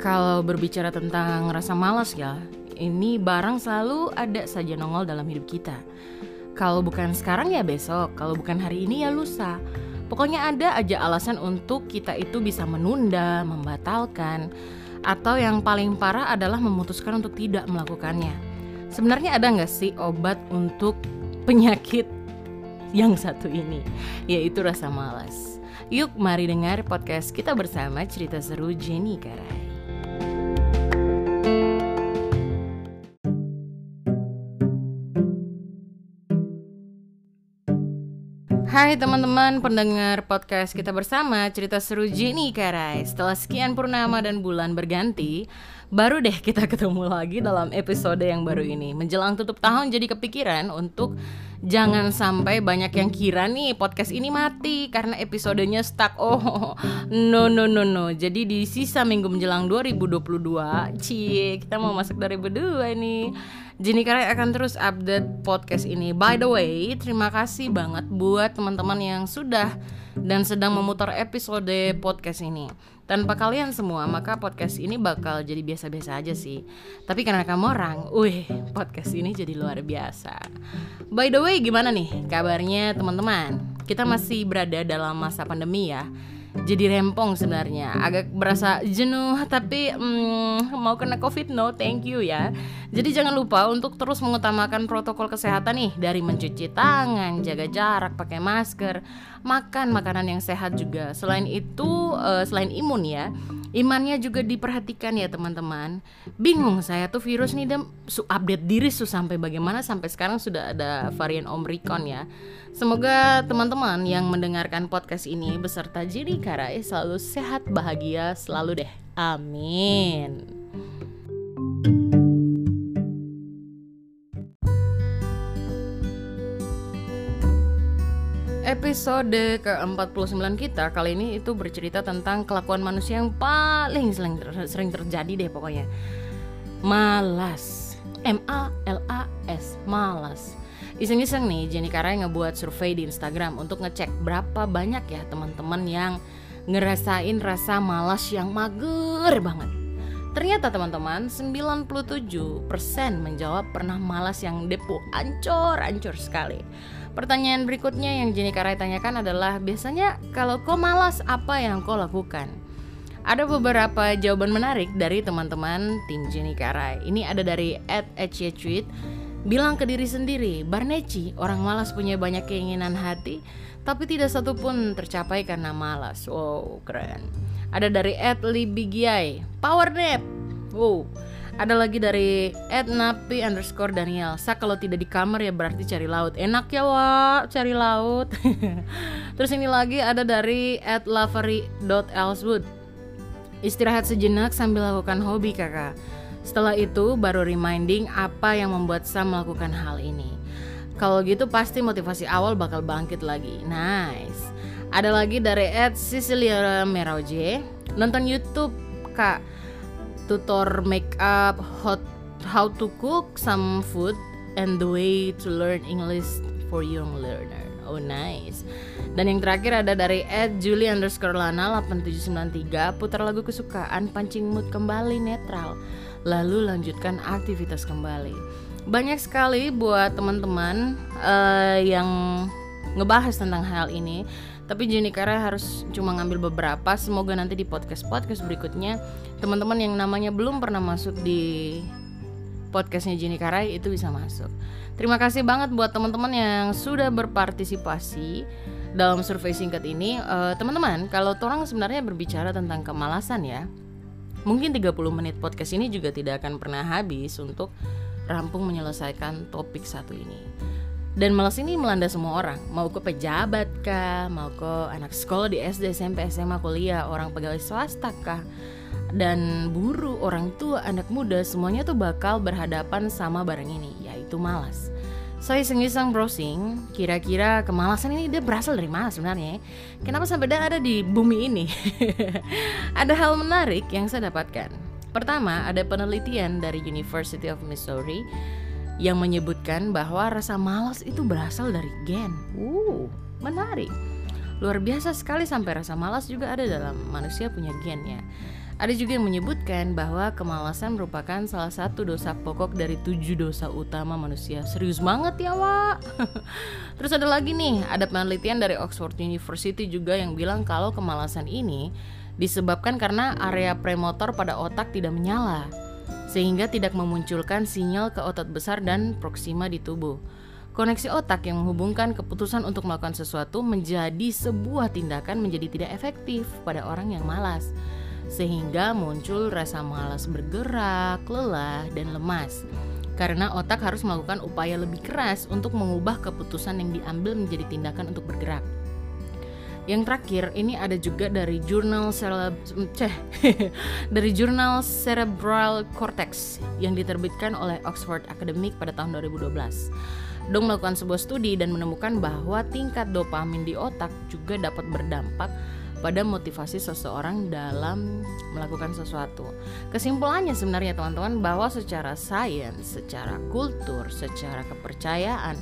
Kalau berbicara tentang rasa malas ya, ini barang selalu ada saja nongol dalam hidup kita. Kalau bukan sekarang ya besok, kalau bukan hari ini ya lusa. Pokoknya ada aja alasan untuk kita itu bisa menunda, membatalkan, atau yang paling parah adalah memutuskan untuk tidak melakukannya. Sebenarnya ada nggak sih obat untuk penyakit yang satu ini, yaitu rasa malas? Yuk mari dengar podcast kita bersama cerita seru Jenny Karai. Hai teman-teman pendengar podcast kita bersama Cerita seru Jenny Karai. Setelah sekian purnama dan bulan berganti Baru deh kita ketemu lagi dalam episode yang baru ini. Menjelang tutup tahun jadi kepikiran untuk Jangan sampai banyak yang kira nih podcast ini mati karena episodenya stuck. Oh, no no no no. Jadi di sisa minggu menjelang 2022, cie, kita mau masuk 2002 nih. Jenny Karai akan terus update podcast ini. By the way, terima kasih banget buat teman-teman yang sudah dan sedang memutar episode podcast ini. Tanpa kalian semua, maka podcast ini bakal jadi biasa-biasa aja sih. Tapi karena kamu orang, wih, podcast ini jadi luar biasa. By the way, gimana nih kabarnya teman-teman? Kita masih berada dalam masa pandemi ya jadi rempong sebenarnya agak berasa jenuh tapi hmm, mau kena covid no thank you ya jadi jangan lupa untuk terus mengutamakan protokol kesehatan nih dari mencuci tangan jaga jarak pakai masker makan makanan yang sehat juga selain itu uh, selain imun ya Imannya juga diperhatikan ya teman-teman. Bingung saya tuh virus nih dan update diri tuh sampai bagaimana sampai sekarang sudah ada varian Omicron ya. Semoga teman-teman yang mendengarkan podcast ini beserta Jiri Karai selalu sehat bahagia selalu deh. Amin. Episode ke-49 kita kali ini itu bercerita tentang kelakuan manusia yang paling sering, ter sering terjadi deh pokoknya. Malas. M-A-L-A-S Malas. Iseng-iseng nih Jenny Karai ngebuat survei di Instagram untuk ngecek berapa banyak ya teman-teman yang ngerasain rasa malas yang mager banget. Ternyata teman-teman 97% menjawab pernah malas yang depo. Ancur-ancur sekali Pertanyaan berikutnya yang Jenny Karai tanyakan adalah biasanya kalau kau malas apa yang kau lakukan? Ada beberapa jawaban menarik dari teman-teman tim Jenny Karai. Ini ada dari Ed Tweet bilang ke diri sendiri, Barneci, orang malas punya banyak keinginan hati, tapi tidak satu pun tercapai karena malas. Wow, keren. Ada dari Ed Libigiai, power nap. Wow, ada lagi dari Napi underscore Daniel. Sa kalau tidak di kamar ya berarti cari laut. Enak ya wa? Cari laut. Terus ini lagi ada dari @lavery.elswood Istirahat sejenak sambil lakukan hobi kakak. Setelah itu baru reminding apa yang membuat Sam melakukan hal ini. Kalau gitu pasti motivasi awal bakal bangkit lagi. Nice. Ada lagi dari Ed Cecilia Meroje Nonton Youtube kak tutor makeup, hot how to cook some food and the way to learn English for young learner. Oh nice. Dan yang terakhir ada dari Ed Julie underscore Lana 8793 putar lagu kesukaan pancing mood kembali netral. Lalu lanjutkan aktivitas kembali. Banyak sekali buat teman-teman uh, yang ngebahas tentang hal ini tapi Jenny Kara harus cuma ngambil beberapa. Semoga nanti di podcast podcast berikutnya teman-teman yang namanya belum pernah masuk di podcastnya Jenny Karai itu bisa masuk. Terima kasih banget buat teman-teman yang sudah berpartisipasi dalam survei singkat ini. Uh, teman-teman kalau orang sebenarnya berbicara tentang kemalasan ya mungkin 30 menit podcast ini juga tidak akan pernah habis untuk rampung menyelesaikan topik satu ini dan malas ini melanda semua orang mau ke pejabat kah mau ke anak sekolah di SD SMP SMA kuliah orang pegawai swasta kah dan buruh orang tua anak muda semuanya tuh bakal berhadapan sama barang ini yaitu malas saya iseng-iseng browsing, kira-kira kemalasan ini dia berasal dari mana sebenarnya? Kenapa sampai dia ada di bumi ini? ada hal menarik yang saya dapatkan. Pertama, ada penelitian dari University of Missouri yang menyebutkan bahwa rasa malas itu berasal dari gen. Uh, menarik. Luar biasa sekali sampai rasa malas juga ada dalam manusia punya gen ya. Ada juga yang menyebutkan bahwa kemalasan merupakan salah satu dosa pokok dari tujuh dosa utama manusia. Serius banget ya, Wak. Terus ada lagi nih, ada penelitian dari Oxford University juga yang bilang kalau kemalasan ini disebabkan karena area premotor pada otak tidak menyala sehingga tidak memunculkan sinyal ke otot besar dan proksima di tubuh. Koneksi otak yang menghubungkan keputusan untuk melakukan sesuatu menjadi sebuah tindakan menjadi tidak efektif pada orang yang malas sehingga muncul rasa malas bergerak, lelah, dan lemas. Karena otak harus melakukan upaya lebih keras untuk mengubah keputusan yang diambil menjadi tindakan untuk bergerak. Yang terakhir ini ada juga dari jurnal Cerebral dari jurnal Cerebral Cortex yang diterbitkan oleh Oxford Academic pada tahun 2012. Dong melakukan sebuah studi dan menemukan bahwa tingkat dopamin di otak juga dapat berdampak pada motivasi seseorang dalam melakukan sesuatu. Kesimpulannya sebenarnya teman-teman bahwa secara sains, secara kultur, secara kepercayaan,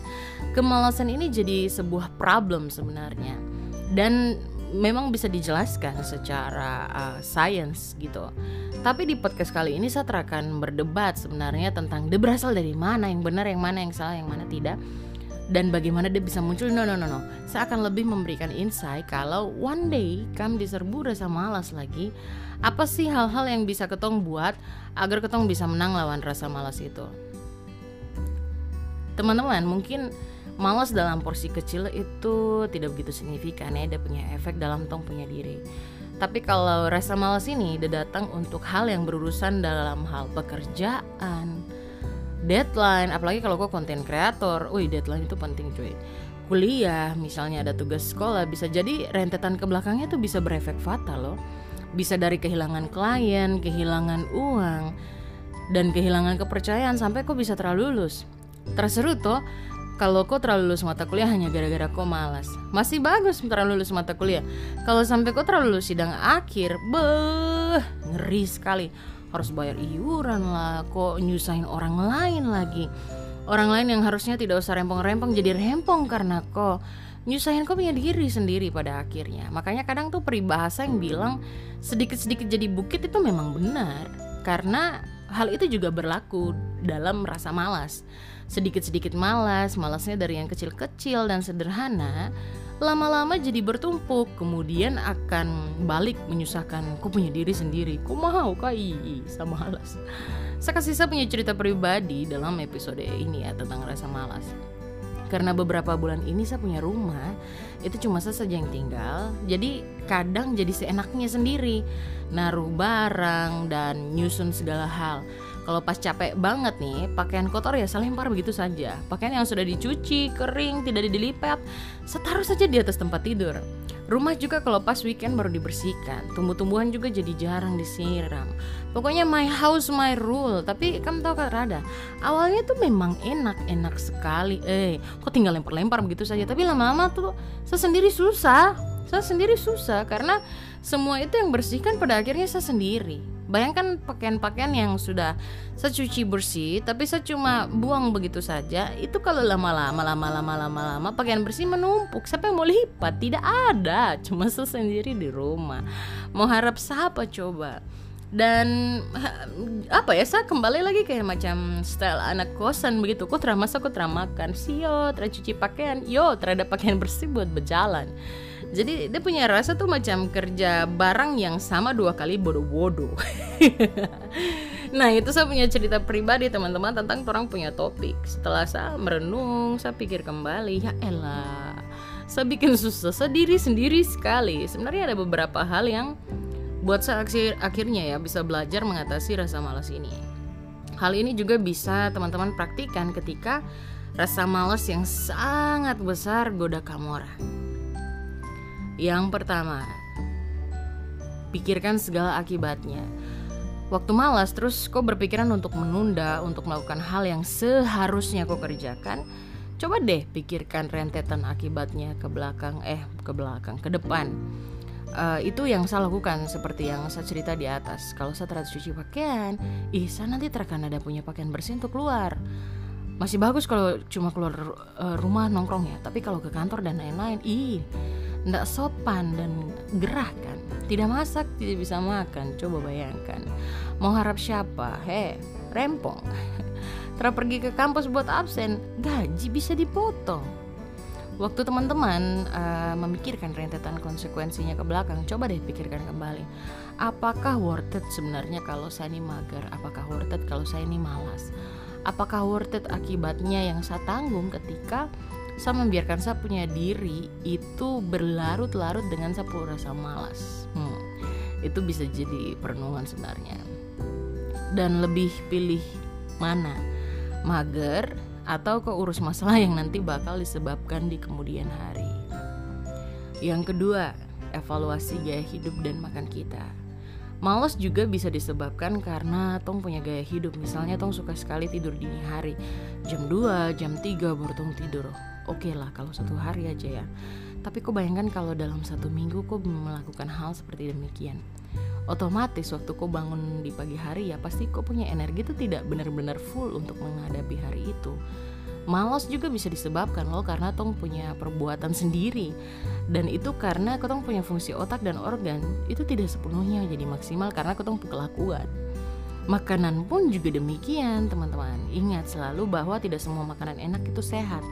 kemalasan ini jadi sebuah problem sebenarnya. Dan memang bisa dijelaskan secara uh, sains gitu. Tapi di podcast kali ini saya akan berdebat sebenarnya tentang dia berasal dari mana, yang benar, yang mana yang salah, yang mana tidak dan bagaimana dia bisa muncul. No no no no. Saya akan lebih memberikan insight kalau one day kamu diserbu rasa malas lagi apa sih hal-hal yang bisa ketong buat agar ketong bisa menang lawan rasa malas itu? Teman-teman mungkin malas dalam porsi kecil itu tidak begitu signifikan ya dia punya efek dalam tong punya diri. Tapi kalau rasa malas ini datang untuk hal yang berurusan dalam hal pekerjaan. Deadline apalagi kalau kok konten kreator wih deadline itu penting cuy. Kuliah misalnya ada tugas sekolah bisa jadi rentetan ke belakangnya tuh bisa berefek fatal loh. Bisa dari kehilangan klien kehilangan uang dan kehilangan kepercayaan sampai kok bisa terlalu lulus. Terseru tuh kalau kok terlalu lulus mata kuliah hanya gara-gara kok malas. Masih bagus terlalu lulus mata kuliah. Kalau sampai kok terlalu lulus sidang akhir beh ngeri sekali. Harus bayar iuran lah kok nyusahin orang lain lagi. Orang lain yang harusnya tidak usah rempong-rempong jadi rempong karena kok nyusahin kok punya diri sendiri pada akhirnya. Makanya kadang tuh peribahasa yang bilang sedikit-sedikit jadi bukit itu memang benar. Karena hal itu juga berlaku dalam rasa malas. Sedikit-sedikit malas malasnya dari yang kecil-kecil dan sederhana lama-lama jadi bertumpuk kemudian akan balik menyusahkan ku punya diri sendiri ku mau kai sama malas. Saya kasih saya punya cerita pribadi dalam episode ini ya tentang rasa malas karena beberapa bulan ini saya punya rumah itu cuma saya saja yang tinggal. Jadi kadang jadi seenaknya sendiri. Naruh barang dan nyusun segala hal kalau pas capek banget nih, pakaian kotor ya saya lempar begitu saja. Pakaian yang sudah dicuci, kering, tidak dilipat, setaruh saja di atas tempat tidur. Rumah juga kalau pas weekend baru dibersihkan. Tumbuh-tumbuhan juga jadi jarang disiram. Pokoknya my house my rule. Tapi kamu tahu kan Rada, awalnya tuh memang enak-enak sekali. Eh, kok tinggal lempar-lempar begitu saja. Tapi lama-lama tuh saya sendiri susah. Saya sendiri susah karena semua itu yang bersihkan pada akhirnya saya sendiri Bayangkan pakaian-pakaian yang sudah saya cuci bersih, tapi saya cuma buang begitu saja. Itu kalau lama-lama, lama-lama, lama-lama pakaian bersih menumpuk. Siapa yang mau lipat? Tidak ada, cuma saya sendiri di rumah. Mau harap siapa coba? dan apa ya saya kembali lagi kayak macam style anak kosan begitu kok teramasa kok teramakan sio tercuci pakaian yo terhadap pakaian bersih buat berjalan jadi dia punya rasa tuh macam kerja barang yang sama dua kali bodoh-bodoh. Nah itu saya punya cerita pribadi teman-teman tentang orang punya topik. Setelah saya merenung saya pikir kembali ya elah saya bikin susah sendiri sendiri sekali. Sebenarnya ada beberapa hal yang buat saya akhir akhirnya ya bisa belajar mengatasi rasa malas ini. Hal ini juga bisa teman-teman praktikan ketika rasa malas yang sangat besar goda kamu orang yang pertama, pikirkan segala akibatnya. Waktu malas terus kau berpikiran untuk menunda untuk melakukan hal yang seharusnya kau kerjakan. Coba deh pikirkan rentetan akibatnya ke belakang, eh ke belakang, ke depan. Uh, itu yang saya lakukan seperti yang saya cerita di atas. Kalau saya terlalu cuci pakaian, ih saya nanti terkena ada punya pakaian bersih untuk keluar. Masih bagus kalau cuma keluar uh, rumah nongkrong ya, tapi kalau ke kantor dan lain-lain, ih ndak sopan dan gerah kan tidak masak tidak bisa makan coba bayangkan mau harap siapa he rempong Terus pergi ke kampus buat absen gaji bisa dipotong Waktu teman-teman uh, memikirkan rentetan konsekuensinya ke belakang, coba deh pikirkan kembali. Apakah worth it sebenarnya kalau saya ini mager? Apakah worth it kalau saya ini malas? Apakah worth it akibatnya yang saya tanggung ketika saya membiarkan saya punya diri itu berlarut-larut dengan saya rasa malas? Hmm, itu bisa jadi perenungan sebenarnya. Dan lebih pilih mana? Mager atau ke urus masalah yang nanti bakal disebabkan di kemudian hari. Yang kedua, evaluasi gaya hidup dan makan kita. Males juga bisa disebabkan karena Tong punya gaya hidup Misalnya Tong suka sekali tidur dini hari Jam 2, jam 3 baru Tong tidur Oke lah kalau satu hari aja ya. Tapi kok bayangkan kalau dalam satu minggu kok melakukan hal seperti demikian. Otomatis waktu kau bangun di pagi hari ya pasti kau punya energi itu tidak benar-benar full untuk menghadapi hari itu. Malas juga bisa disebabkan loh karena tong punya perbuatan sendiri. Dan itu karena tong punya fungsi otak dan organ itu tidak sepenuhnya jadi maksimal karena tong kelakuan. Makanan pun juga demikian teman-teman. Ingat selalu bahwa tidak semua makanan enak itu sehat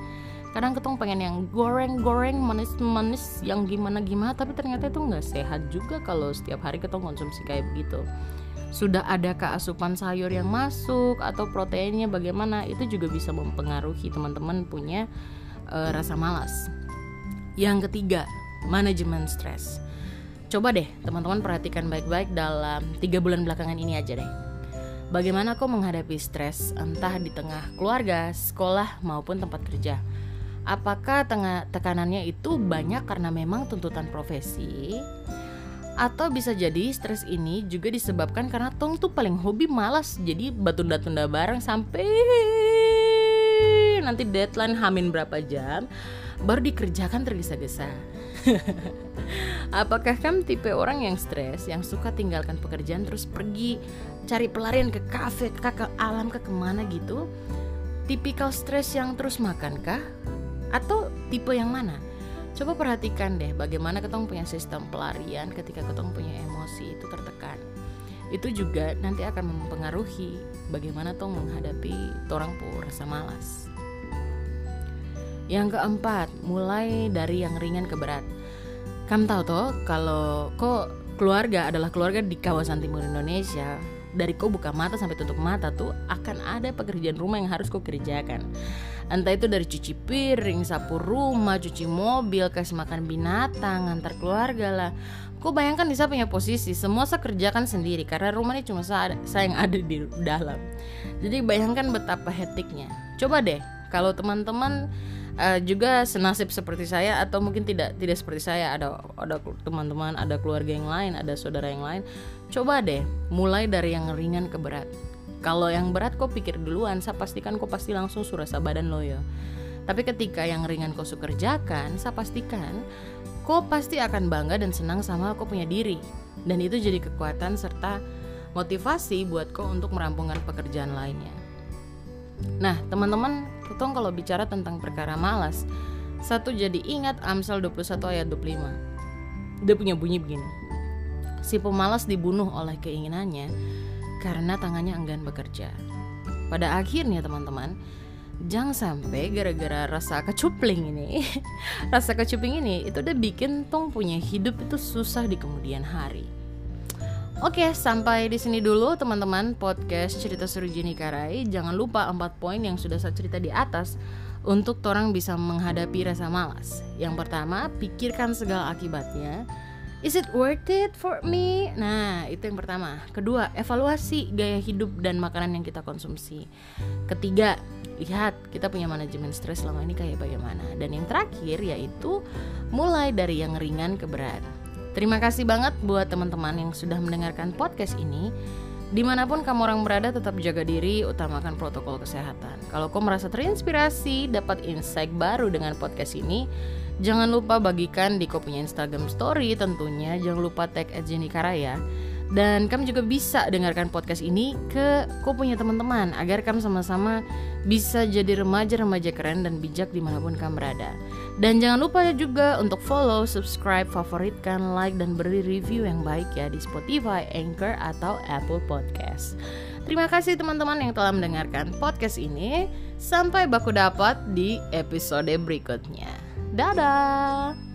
kadang ketemu pengen yang goreng-goreng manis-manis yang gimana-gimana tapi ternyata itu nggak sehat juga kalau setiap hari ketemu konsumsi kayak begitu. Sudah ada keasupan sayur yang masuk atau proteinnya bagaimana itu juga bisa mempengaruhi teman-teman punya uh, rasa malas. Yang ketiga manajemen stres. Coba deh teman-teman perhatikan baik-baik dalam tiga bulan belakangan ini aja deh. Bagaimana kau menghadapi stres entah di tengah keluarga, sekolah maupun tempat kerja? Apakah tengah tekanannya itu banyak karena memang tuntutan profesi? Atau bisa jadi stres ini juga disebabkan karena Tong tuh paling hobi malas Jadi batunda-tunda bareng sampai nanti deadline hamin berapa jam Baru dikerjakan tergesa-gesa Apakah kamu tipe orang yang stres Yang suka tinggalkan pekerjaan terus pergi Cari pelarian ke kafe, ke, ke alam, ke ke mana gitu Tipikal stres yang terus makan kah? Atau tipe yang mana? Coba perhatikan deh bagaimana ketong punya sistem pelarian ketika ketong punya emosi itu tertekan. Itu juga nanti akan mempengaruhi bagaimana tong menghadapi torang pu rasa malas. Yang keempat, mulai dari yang ringan ke berat. Kamu tahu toh kalau kok keluarga adalah keluarga di kawasan timur Indonesia, dari kau buka mata sampai tutup mata tuh akan ada pekerjaan rumah yang harus kau kerjakan entah itu dari cuci piring sapu rumah cuci mobil kasih makan binatang antar keluarga lah Kau bayangkan bisa punya posisi semua saya kerjakan sendiri karena rumah ini cuma saya, saya yang ada di dalam. Jadi bayangkan betapa hetiknya. Coba deh kalau teman-teman uh, juga senasib seperti saya atau mungkin tidak tidak seperti saya ada ada teman-teman ada keluarga yang lain ada saudara yang lain coba deh mulai dari yang ringan ke berat kalau yang berat kok pikir duluan saya pastikan kok pasti langsung surasa badan lo ya tapi ketika yang ringan kau kerjakan saya pastikan kau pasti akan bangga dan senang sama kau punya diri dan itu jadi kekuatan serta motivasi buat kau untuk merampungkan pekerjaan lainnya Nah, teman-teman, Ketong kalau bicara tentang perkara malas, satu jadi ingat Amsal 21 ayat 25. Dia punya bunyi begini. Si pemalas dibunuh oleh keinginannya karena tangannya enggan bekerja. Pada akhirnya teman-teman, jangan sampai gara-gara rasa kecupling ini, rasa kecupling ini itu udah bikin tong punya hidup itu susah di kemudian hari. Oke, sampai di sini dulu teman-teman podcast cerita seru Jenny Karai. Jangan lupa empat poin yang sudah saya cerita di atas untuk orang bisa menghadapi rasa malas. Yang pertama, pikirkan segala akibatnya. Is it worth it for me? Nah, itu yang pertama. Kedua, evaluasi gaya hidup dan makanan yang kita konsumsi. Ketiga, lihat kita punya manajemen stres selama ini kayak bagaimana. Dan yang terakhir yaitu mulai dari yang ringan ke berat. Terima kasih banget buat teman-teman yang sudah mendengarkan podcast ini. Di mana pun kamu orang berada tetap jaga diri, utamakan protokol kesehatan. Kalau kau merasa terinspirasi, dapat insight baru dengan podcast ini, jangan lupa bagikan di kau punya Instagram story tentunya. Jangan lupa tag at Jenny Karaya. Dan kamu juga bisa dengarkan podcast ini ke kau punya teman-teman agar kamu sama-sama bisa jadi remaja-remaja keren dan bijak di mana pun kamu berada. Dan jangan lupa juga untuk follow, subscribe, favoritkan, like, dan beri review yang baik ya di Spotify, Anchor, atau Apple Podcast. Terima kasih teman-teman yang telah mendengarkan podcast ini. Sampai baku dapat di episode berikutnya. Dadah!